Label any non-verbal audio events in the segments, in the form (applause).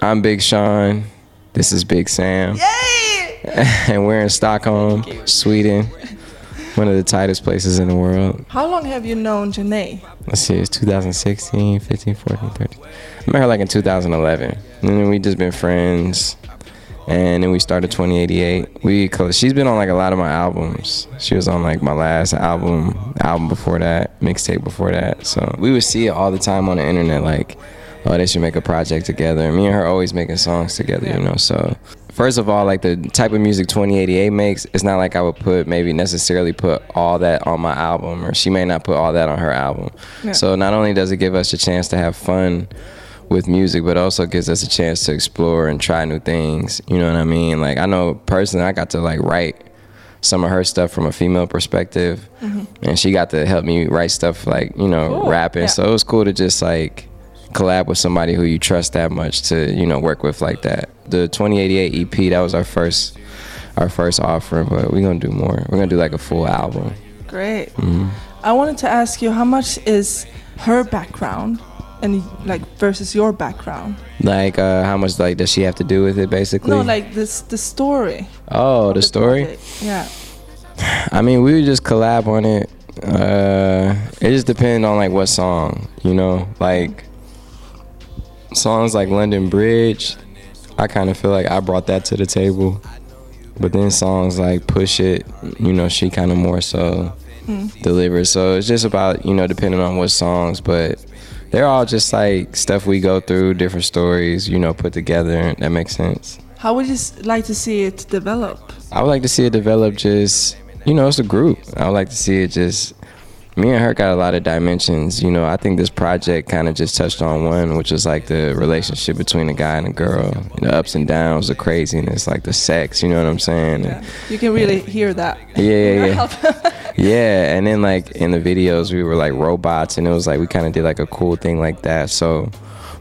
I'm Big Sean. This is Big Sam. Yay! (laughs) and we're in Stockholm, Sweden. One of the tightest places in the world. How long have you known Jhené? Let's see, it's 2016, 15, 14, 13. I met her like in 2011. And then we just been friends. And then we started 2088. We she's been on like a lot of my albums. She was on like my last album, album before that, mixtape before that. So we would see it all the time on the internet, like, oh, they should make a project together. Me and her always making songs together, you know. So first of all, like the type of music 2088 makes, it's not like I would put maybe necessarily put all that on my album, or she may not put all that on her album. Yeah. So not only does it give us a chance to have fun with music, but also gives us a chance to explore and try new things. You know what I mean? Like I know personally, I got to like write some of her stuff from a female perspective, mm-hmm. and she got to help me write stuff like you know Cool. rapping. Yeah. So it was cool to just like collab with somebody who you trust that much to you know work with like that. The 2088 EP that was our first our first offering, but we're gonna do more. We're gonna do like a full album. Great. I wanted to ask you how much is her background and like versus your background? Like uh, how much like does she have to do with it basically? No, like this the story. oh, of the story. project. Yeah. (sighs) I mean, we would just collab on it. Uh, it just depends on like what song, you know. Like songs like London Bridge, I kind of feel like I brought that to the table. But then songs like Push It, you know, she kind of more so hmm. delivers. So it's just about you know depending on what songs, but they're all just like stuff we go through, different stories, you know, put together. That makes sense. How would you like to see it develop? I would like to see it develop just, you know, it's a group. I would like to see it just, me and her got a lot of dimensions. You know, I think this project kind of just touched on one, which was like the relationship between a guy and a girl, the ups and downs, the craziness, like the sex, you know what I'm saying? Yeah. You can really hear that. Yeah, yeah, yeah. (laughs) Yeah, and then like in the videos, we were like robots, and it was like we kind of did like a cool thing like that. So,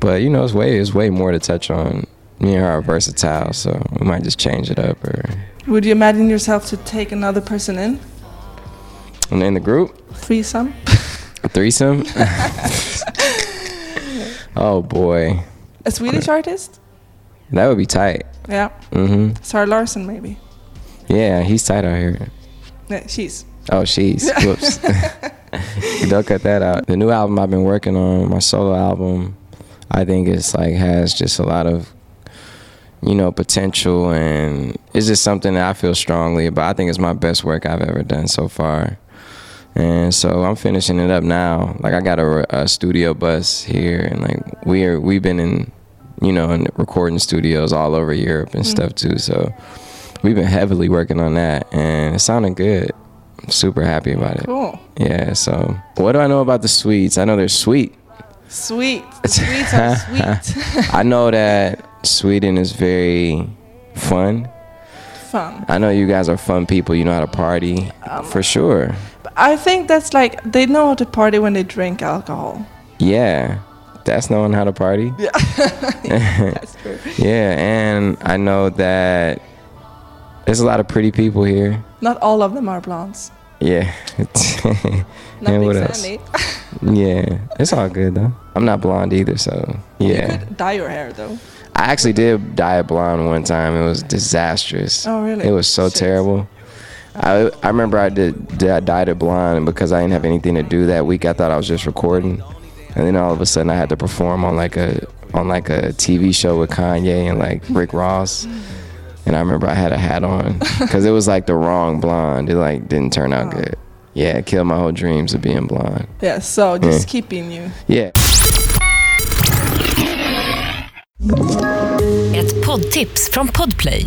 but you know, it's way it's way more to touch on. Me and her are versatile, so we might just change it up or Would you imagine yourself to take another person in? And in the group. Threesome? Threesome? (laughs) oh boy, A Swedish artist? that would be tight. Yeah. Mm-hmm. Zara Larsson, maybe. Yeah, he's tight out here. Yeah, she's. Oh, she's. (laughs) Whoops. (laughs) Don't cut that out. The new album I've been working on, my solo album, I think it's like has just a lot of, you know, potential and it's just something that I feel strongly about. I think it's my best work I've ever done so far. And so I'm finishing it up now. Like I got a, a studio bus here, and like we're we've been in, you know, in recording studios all over Europe and mm. stuff too. So we've been heavily working on that, and it sounded good. I'm super happy about it. Cool. Yeah. So what do I know about the Swedes? I know they're sweet. Sweet. (laughs) The Swedes are sweet. (laughs) I know that Sweden is very fun. Fun. I know you guys are fun people. You know how to party um, for sure. I think that's like, they know how to party when they drink alcohol. Yeah, that's knowing how to party. Yeah. (laughs) that's true. Yeah, and I know that there's a lot of pretty people here. Not all of them are blondes. Yeah. (laughs) And what else? Yeah, it's all good though. I'm not blonde either, so You yeah. could dye your hair though. I actually did dye it blonde one time. It was disastrous. Oh, really? It was so Shit. terrible. I I remember I did, did I dyed it blonde and because I didn't have anything to do that week. I thought I was just recording, and then all of a sudden I had to perform on like a on like a TV show with Kanye and like Rick Ross. And I remember I had a hat on because it was like the wrong blonde. It like didn't turn out good. Yeah, it killed my whole dreams of being blonde. Yeah, so just Yeah. keep being you. Yeah. Ett poddtips från Podplay.